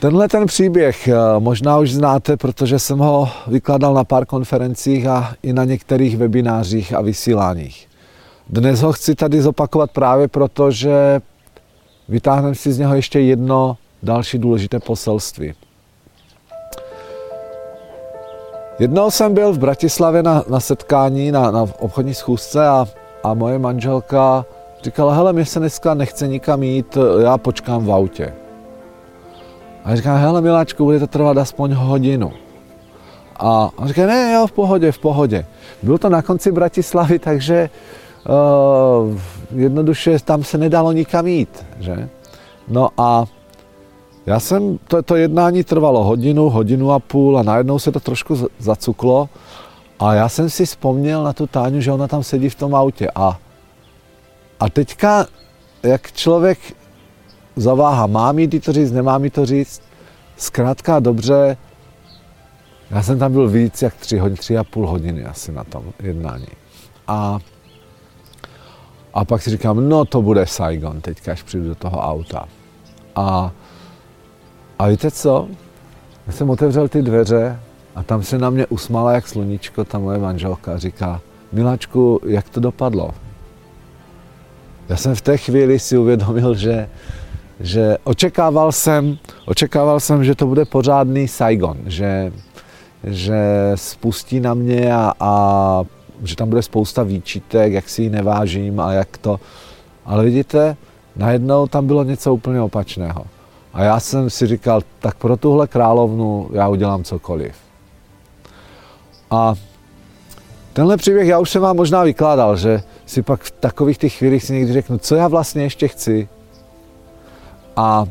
Tenhle ten příběh eh, možná už znáte, protože jsem ho vykládal na pár konferencích a i na některých webinářích a vysíláních. Dnes ho chci tady zopakovat právě proto, že vytáhneme si z něho ještě jedno další důležité poselství. Jednou jsem byl v Bratislavě na, na setkání, na, na obchodní schůzce a, a moje manželka říkala, hele, mě se dneska nechce nikam jít, já počkám v autě. A já říkám, hele miláčku, bude to trvat aspoň hodinu. A on říká, ne, jo, v pohodě, v pohodě. Bylo to na konci Bratislavy, takže uh, jednoduše tam se nedalo nikam jít, že? No a já jsem, to, to jednání trvalo hodinu, hodinu a půl a najednou se to trošku zacuklo a já jsem si vzpomněl na tu Táňu, že ona tam sedí v tom autě a, a teďka, jak člověk zaváha, má mi to říct, nemá mi to říct, zkrátka dobře, já jsem tam byl víc jak tři, hodiny, tři a půl hodiny asi na tom jednání. A, a pak si říkám, no to bude Saigon, teďka až přijdu do toho auta. A a víte co? Já jsem otevřel ty dveře a tam se na mě usmála jak sluníčko ta moje manželka říká, Miláčku, jak to dopadlo? Já jsem v té chvíli si uvědomil, že, že očekával, jsem, očekával jsem, že to bude pořádný Saigon, že, že spustí na mě a, a že tam bude spousta výčitek, jak si ji nevážím a jak to. Ale vidíte, najednou tam bylo něco úplně opačného. A já jsem si říkal, tak pro tuhle královnu já udělám cokoliv. A tenhle příběh já už jsem vám možná vykládal, že si pak v takových těch chvílích si někdy řeknu, co já vlastně ještě chci. A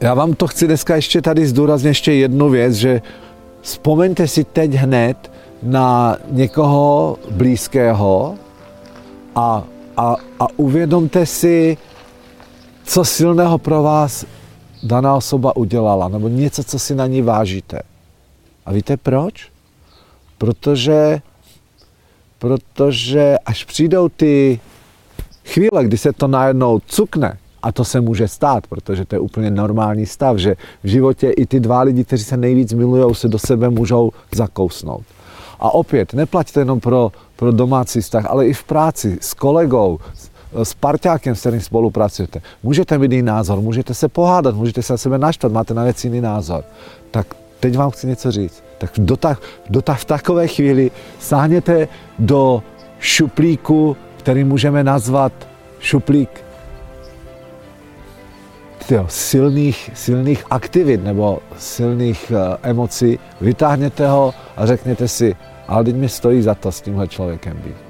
já vám to chci dneska ještě tady zdůraznit ještě jednu věc, že vzpomeňte si teď hned na někoho blízkého a, a, a uvědomte si, co silného pro vás daná osoba udělala, nebo něco, co si na ní vážíte. A víte proč? Protože, protože až přijdou ty chvíle, kdy se to najednou cukne, a to se může stát, protože to je úplně normální stav, že v životě i ty dva lidi, kteří se nejvíc milují, se do sebe můžou zakousnout. A opět, neplaťte jenom pro, pro domácí vztah, ale i v práci, s kolegou, s parťákem, s kterým spolupracujete. Můžete mít jiný názor, můžete se pohádat, můžete se na sebe naštvat, máte na věc jiný názor. Tak teď vám chci něco říct. Tak do, ta, do ta, v takové chvíli sáhněte do šuplíku, který můžeme nazvat šuplík tyjo, silných, silných aktivit nebo silných uh, emocí, vytáhněte ho a řekněte si, ale teď mi stojí za to s tímhle člověkem být.